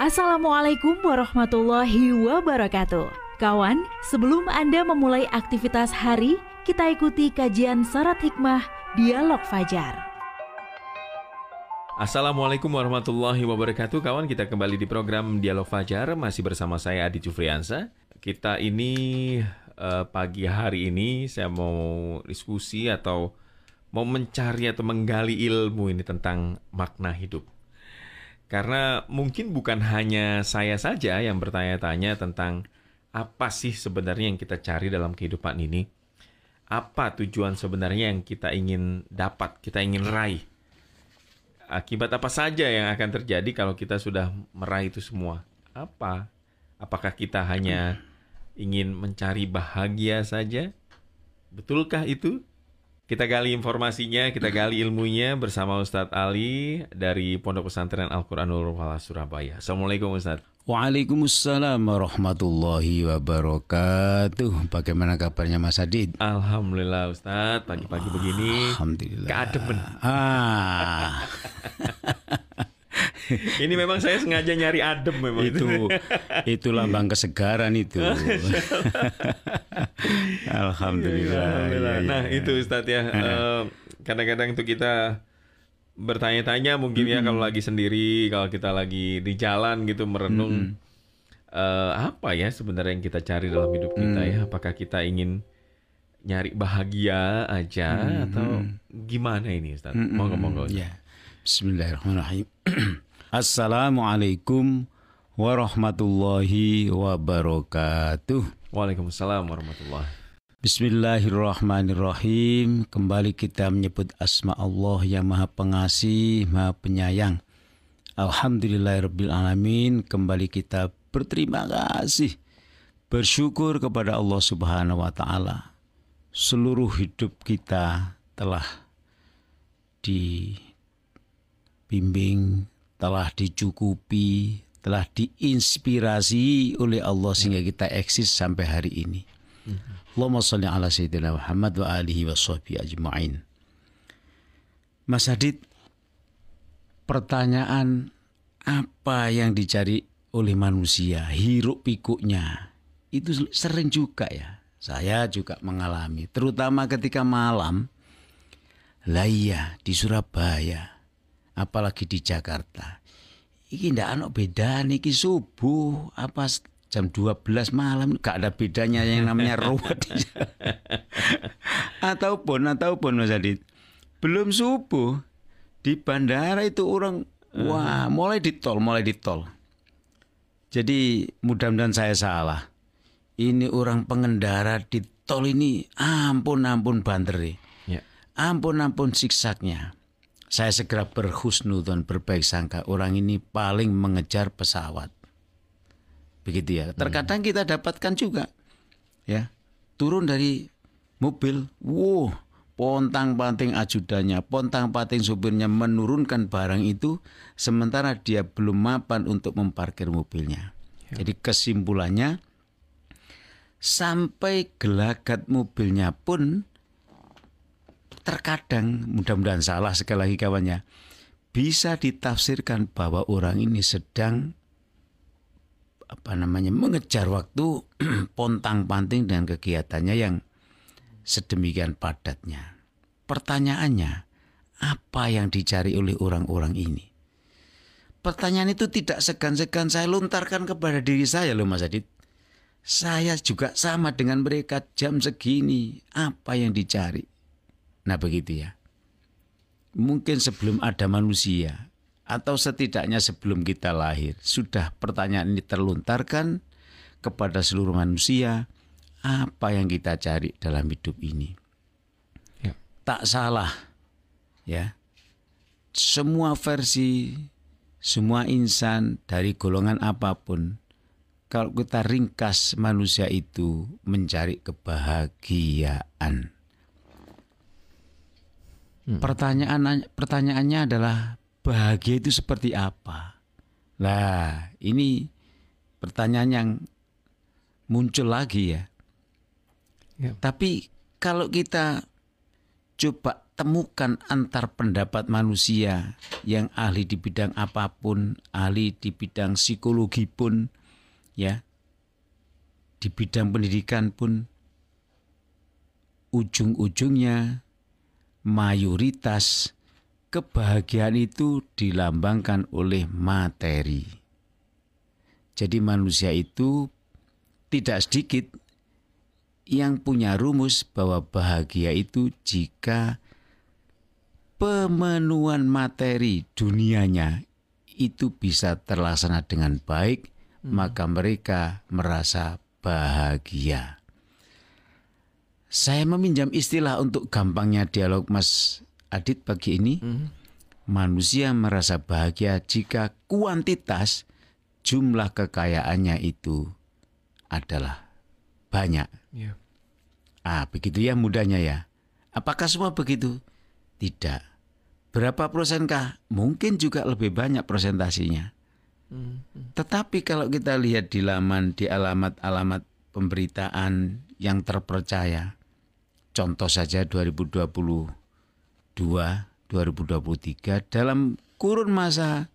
Assalamualaikum warahmatullahi wabarakatuh. Kawan, sebelum Anda memulai aktivitas hari, kita ikuti kajian syarat hikmah Dialog Fajar. Assalamualaikum warahmatullahi wabarakatuh Kawan kita kembali di program Dialog Fajar Masih bersama saya Adi Jufriansa Kita ini uh, pagi hari ini Saya mau diskusi atau Mau mencari atau menggali ilmu ini tentang makna hidup Karena mungkin bukan hanya saya saja yang bertanya-tanya tentang apa sih sebenarnya yang kita cari dalam kehidupan ini? Apa tujuan sebenarnya yang kita ingin dapat, kita ingin raih? Akibat apa saja yang akan terjadi kalau kita sudah meraih itu semua? Apa? Apakah kita hanya ingin mencari bahagia saja? Betulkah itu? Kita gali informasinya, kita gali ilmunya bersama Ustadz Ali dari Pondok Pesantren Al-Quranul Wala Surabaya. Assalamualaikum Ustadz. Waalaikumsalam warahmatullahi wabarakatuh. Bagaimana kabarnya Mas Adit? Alhamdulillah Ustadz, pagi-pagi begini. Alhamdulillah. Keademen. Ah. Ini memang saya sengaja nyari adem memang. itu itu lambang kesegaran itu. Alhamdulillah. Alhamdulillah. Ya, ya, Nah ya. itu Ustadz ya, kadang-kadang itu kita bertanya-tanya mungkin ya kalau lagi sendiri, kalau kita lagi di jalan gitu merenung eh, apa ya sebenarnya yang kita cari dalam hidup kita ya? Apakah kita ingin nyari bahagia aja atau gimana ini Ustaz? Monggo monggo. Ya. Bismillahirrahmanirrahim. Assalamualaikum warahmatullahi wabarakatuh. Waalaikumsalam warahmatullahi. Bismillahirrahmanirrahim. Kembali kita menyebut asma Allah yang Maha Pengasih, Maha Penyayang. Alhamdulillahirabbil alamin. Kembali kita berterima kasih, bersyukur kepada Allah Subhanahu wa taala. Seluruh hidup kita telah dibimbing, telah dicukupi, telah diinspirasi oleh Allah sehingga kita eksis sampai hari ini. Allahumma salli ala sayyidina Muhammad wa alihi wa sahbihi ajma'in. Mas Adit, pertanyaan apa yang dicari oleh manusia, hiruk pikuknya, itu sering juga ya. Saya juga mengalami, terutama ketika malam. Lah iya, di Surabaya, apalagi di Jakarta. Iki ndak ana beda niki subuh apa jam 12 malam gak ada bedanya yang namanya ruwet. ataupun ataupun Mas Adit belum subuh di bandara itu orang wah mulai di tol mulai di tol. Jadi mudah-mudahan saya salah. Ini orang pengendara di tol ini ampun ampun banderi. Ya. Ampun ampun siksaknya. Saya segera berhusnudon berbaik sangka orang ini paling mengejar pesawat. Begitu ya. Terkadang kita dapatkan juga ya. Turun dari mobil, wow, pontang-panting ajudannya, pontang-panting supirnya menurunkan barang itu sementara dia belum mapan untuk memparkir mobilnya. Jadi kesimpulannya sampai gelagat mobilnya pun terkadang mudah-mudahan salah sekali lagi kawannya bisa ditafsirkan bahwa orang ini sedang apa namanya mengejar waktu pontang-panting dengan kegiatannya yang sedemikian padatnya. Pertanyaannya, apa yang dicari oleh orang-orang ini? Pertanyaan itu tidak segan-segan saya lontarkan kepada diri saya loh Mas Adit. Saya juga sama dengan mereka jam segini. Apa yang dicari? Nah begitu ya. Mungkin sebelum ada manusia atau setidaknya sebelum kita lahir sudah pertanyaan ini terlontarkan kepada seluruh manusia apa yang kita cari dalam hidup ini. Ya. Tak salah ya. Semua versi semua insan dari golongan apa pun kalau kita ringkas manusia itu mencari kebahagiaan. Pertanyaan pertanyaannya adalah bahagia itu seperti apa? Nah, ini pertanyaan yang muncul lagi ya. Ya. Tapi kalau kita coba temukan antar pendapat manusia yang ahli di bidang apa pun, ahli di bidang psikologi pun, ya, di bidang pendidikan pun, ujung-ujungnya mayoritas kebahagiaan itu dilambangkan oleh materi. Jadi manusia itu tidak sedikit yang punya rumus bahwa bahagia itu jika pemenuhan materi dunianya itu bisa terlaksana dengan baik, hmm. maka mereka merasa bahagia. Saya meminjam istilah untuk gampangnya dialog Mas Adit pagi ini. Hmm. Manusia merasa bahagia jika kuantitas jumlah kekayaannya itu adalah banyak. Yeah. Ah, begitu ya mudahnya ya. Apakah semua begitu? Tidak. Berapa persenkah? Mungkin juga lebih banyak persentasinya. Hmm. Tetapi kalau kita lihat di laman di alamat-alamat pemberitaan yang terpercaya, Contoh saja 2022, 2023 dalam kurun masa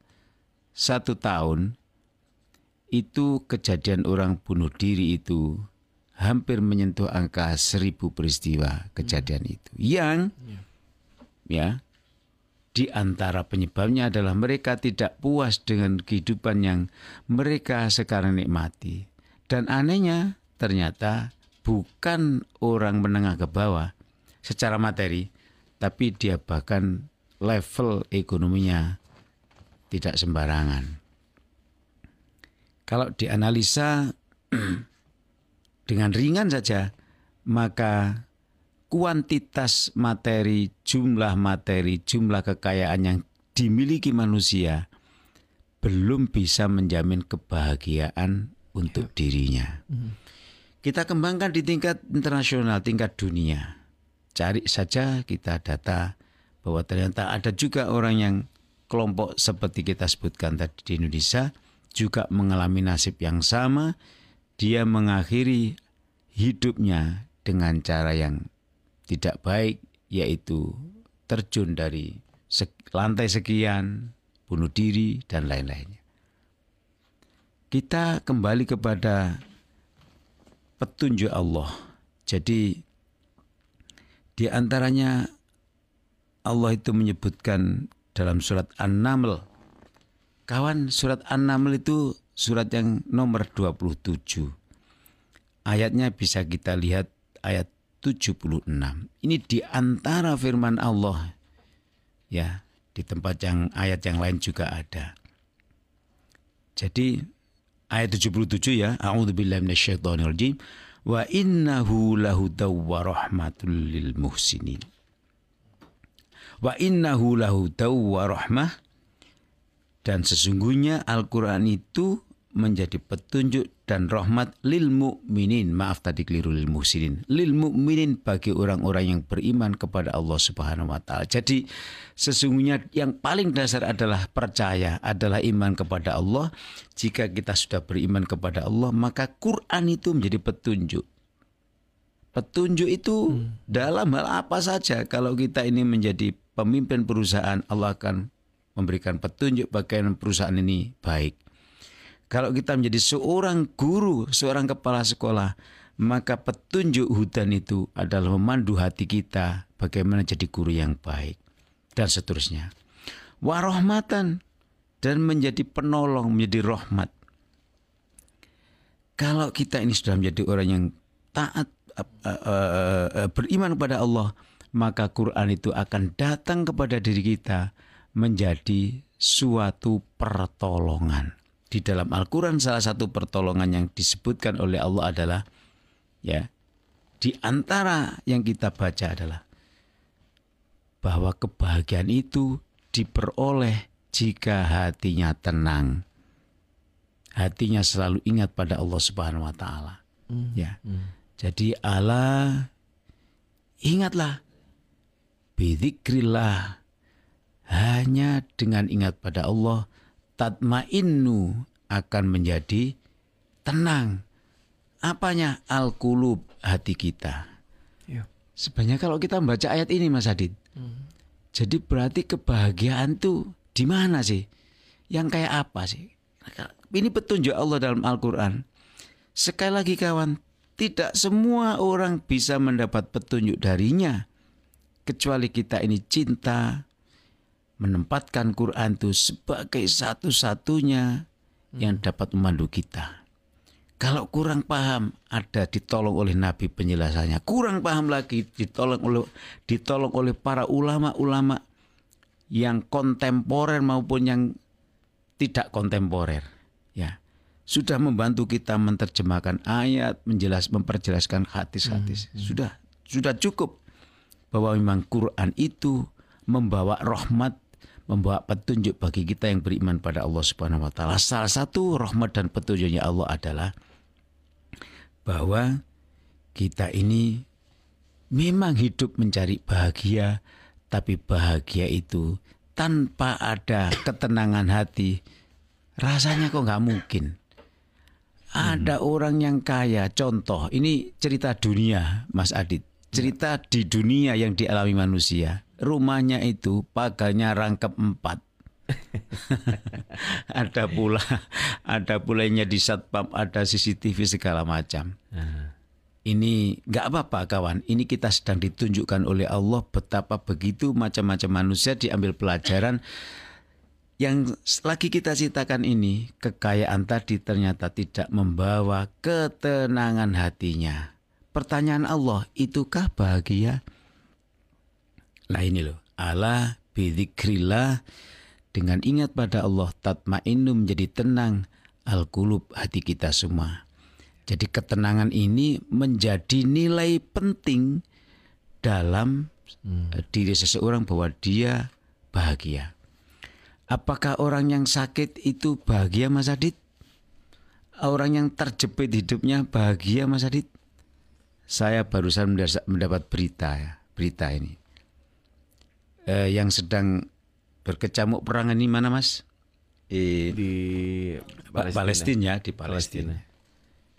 satu tahun itu kejadian orang bunuh diri itu hampir menyentuh angka seribu peristiwa kejadian hmm. itu yang ya. ya di antara penyebabnya adalah mereka tidak puas dengan kehidupan yang mereka sekarang nikmati dan anehnya ternyata bukan orang menengah ke bawah secara materi, tapi dia bahkan level ekonominya tidak sembarangan. Kalau dianalisa dengan ringan saja, maka kuantitas materi, jumlah materi, jumlah kekayaan yang dimiliki manusia belum bisa menjamin kebahagiaan untuk ya. dirinya. Hmm. Kita kembangkan di tingkat internasional, tingkat dunia. Cari saja kita data bahwa ternyata ada juga orang yang kelompok seperti kita sebutkan tadi di Indonesia juga mengalami nasib yang sama. Dia mengakhiri hidupnya dengan cara yang tidak baik, yaitu terjun dari lantai sekian, bunuh diri, dan lain-lainnya. Kita kembali kepada petunjuk Allah. Jadi di antaranya Allah itu menyebutkan dalam surat An-Naml. Kawan, surat An-Naml itu surat yang nomor 27. Ayatnya bisa kita lihat ayat 76. Ini di antara firman Allah. Ya, di tempat yang ayat yang lain juga ada. Jadi ayat 77 ya. A'udzubillahi minasyaitonirrajim. Wa innahu lahudaw wa rahmatul lil muhsinin. Wa innahu lahudaw wa rahmah dan sesungguhnya Al-Quran itu menjadi petunjuk dan rahmat lil mukminin. Maaf tadi keliru lil muhsinin. Lil mukminin bagi orang-orang yang beriman kepada Allah Subhanahu wa taala. Jadi sesungguhnya yang paling dasar adalah percaya, adalah iman kepada Allah. Jika kita sudah beriman kepada Allah, maka Quran itu menjadi petunjuk. Petunjuk itu hmm. dalam hal apa saja. Kalau kita ini menjadi pemimpin perusahaan, Allah akan memberikan petunjuk bagaimana perusahaan ini baik kalau kita menjadi seorang guru, seorang kepala sekolah, maka petunjuk hudan itu adalah memandu hati kita bagaimana jadi guru yang baik dan seterusnya. Warohmatan dan menjadi penolong, menjadi rahmat. Kalau kita ini sudah menjadi orang yang taat beriman kepada Allah, maka Quran itu akan datang kepada diri kita menjadi suatu pertolongan di dalam Al-Quran salah satu pertolongan yang disebutkan oleh Allah adalah ya di antara yang kita baca adalah bahwa kebahagiaan itu diperoleh jika hatinya tenang. Hatinya selalu ingat pada Allah Subhanahu wa taala. Mm. Ya. Mm. Jadi Allah ingatlah bidzikrillah hanya dengan ingat pada Allah tatmainnu akan menjadi tenang. Apanya? Al-qulub hati kita. Ya. Sebenarnya kalau kita membaca ayat ini Mas Adit, Jadi berarti kebahagiaan tuh di mana sih? Yang kayak apa sih? Ini petunjuk Allah dalam Al-Quran. Sekali lagi kawan, tidak semua orang bisa mendapat petunjuk darinya. Kecuali kita ini cinta, menempatkan Quran itu sebagai satu-satunya yang dapat memandu kita. Kalau kurang paham, ada ditolong oleh Nabi penjelasannya. Kurang paham lagi, ditolong oleh ditolong oleh para ulama-ulama yang kontemporer maupun yang tidak kontemporer. Ya, sudah membantu kita menerjemahkan ayat, menjelas, memperjelaskan hadis-hadis. Hmm. Sudah, sudah cukup bahwa memang Quran itu membawa rahmat membawa petunjuk bagi kita yang beriman pada Allah Subhanahu wa taala. Salah satu rahmat dan petunjuknya Allah adalah bahwa kita ini memang hidup mencari bahagia, tapi bahagia itu tanpa ada ketenangan hati, rasanya kok nggak mungkin. Ada hmm. orang yang kaya, contoh ini cerita dunia, Mas Adit, cerita di dunia yang dialami manusia rumahnya itu pagarnya rangkap empat. ada pula ada pulainya di satpam, ada CCTV segala macam. Uh. Ini nggak apa-apa kawan. Ini kita sedang ditunjukkan oleh Allah betapa begitu macam-macam manusia diambil pelajaran. Yang lagi kita ceritakan ini kekayaan tadi ternyata tidak membawa ketenangan hatinya. Pertanyaan Allah, itukah bahagia? Nah ini loh, Allah bidzikrillah dengan ingat pada Allah tatmainu menjadi tenang al-qulub hati kita semua. Jadi ketenangan ini menjadi nilai penting dalam hmm. diri seseorang bahwa dia bahagia. Apakah orang yang sakit itu bahagia Mas Adit? Orang yang terjepit hidupnya bahagia Mas Adit? Saya barusan mendapat berita ya, berita ini eh, yang sedang berkecamuk perang ini mana mas? Eh, di Palestina. Palestina ya di Palestina. Palestina.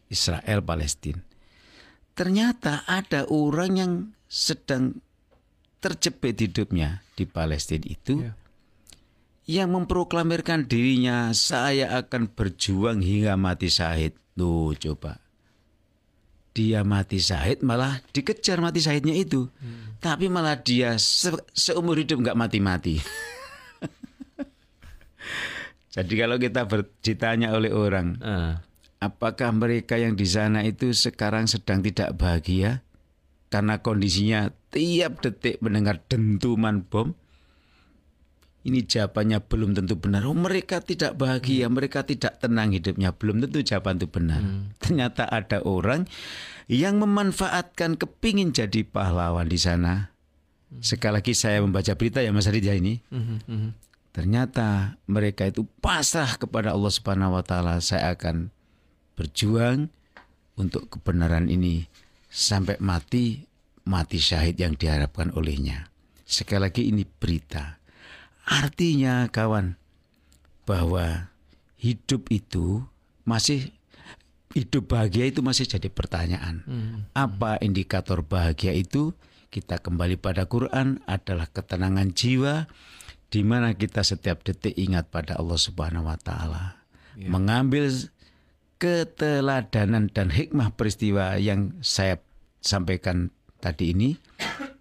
Israel Palestina. Ternyata ada orang yang sedang terjepit hidupnya di Palestina itu ya. yang memproklamirkan dirinya saya akan berjuang hingga mati syahid. Tuh coba dia mati syahid malah dikejar mati syahidnya itu hmm. tapi malah dia se seumur hidup nggak mati-mati jadi kalau kita ditanya oleh orang uh. apakah mereka yang di sana itu sekarang sedang tidak bahagia karena kondisinya tiap detik mendengar dentuman bom ini jawabannya belum tentu benar. Oh, mereka tidak bahagia, hmm. mereka tidak tenang hidupnya. Belum tentu jawaban itu benar. Hmm. Ternyata ada orang yang memanfaatkan kepingin jadi pahlawan di sana. Hmm. Sekali lagi saya membaca berita ya Mas Ridya ini. Hmm. Hmm. Ternyata mereka itu pasrah kepada Allah Subhanahu wa taala. Saya akan berjuang untuk kebenaran ini sampai mati mati syahid yang diharapkan olehnya. Sekali lagi ini berita Artinya kawan bahwa hidup itu masih hidup bahagia itu masih jadi pertanyaan. Hmm. Apa indikator bahagia itu? Kita kembali pada Quran adalah ketenangan jiwa di mana kita setiap detik ingat pada Allah Subhanahu wa taala. Yeah. Mengambil keteladanan dan hikmah peristiwa yang saya sampaikan tadi ini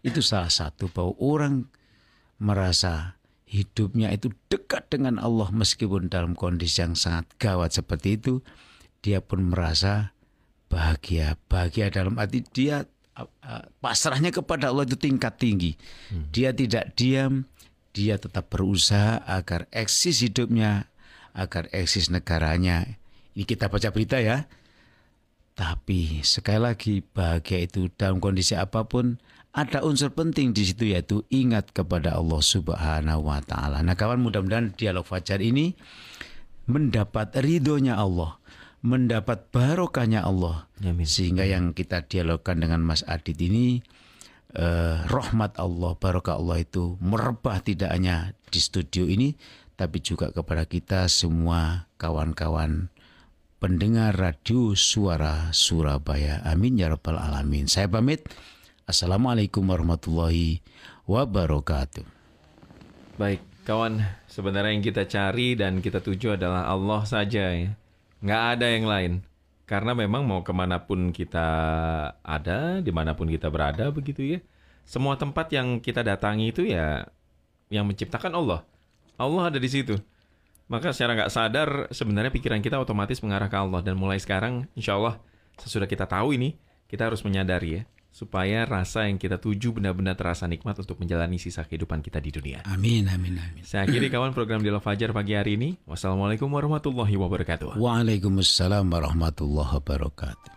itu salah satu bahwa orang merasa hidupnya itu dekat dengan Allah meskipun dalam kondisi yang sangat gawat seperti itu dia pun merasa bahagia. Bahagia dalam arti dia pasrahnya kepada Allah itu tingkat tinggi. Hmm. dia tidak diam dia tetap berusaha agar eksis hidupnya agar eksis negaranya. Ini kita baca berita ya. Tapi sekali lagi bahagia itu dalam kondisi apa pun ada unsur penting di situ yaitu ingat kepada Allah Subhanahu wa taala. Nah, kawan mudah-mudahan dialog fajar ini mendapat ridhonya Allah, mendapat barokahnya Allah. Amin. Sehingga yang kita dialogkan dengan Mas Adit ini eh, rahmat Allah, barokah Allah itu merebah tidak hanya di studio ini tapi juga kepada kita semua kawan-kawan pendengar radio suara Surabaya. Amin ya rabbal alamin. Saya pamit. Assalamualaikum warahmatullahi wabarakatuh. Baik, kawan, sebenarnya yang kita cari dan kita tuju adalah Allah saja ya. Nggak ada yang lain. Karena memang mau ke mana pun kita ada, di mana pun kita berada begitu ya. Semua tempat yang kita datangi itu ya yang menciptakan Allah. Allah ada di situ. Maka secara nggak sadar sebenarnya pikiran kita otomatis mengarah ke Allah dan mulai sekarang insya Allah sesudah kita tahu ini kita harus menyadari ya supaya rasa yang kita tuju benar-benar terasa nikmat untuk menjalani sisa kehidupan kita di dunia. Amin, amin, amin. Saya akhiri kawan program Dialog Fajar pagi hari ini. Wassalamualaikum warahmatullahi wabarakatuh. Waalaikumsalam warahmatullahi wabarakatuh.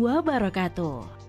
wabarakatuh.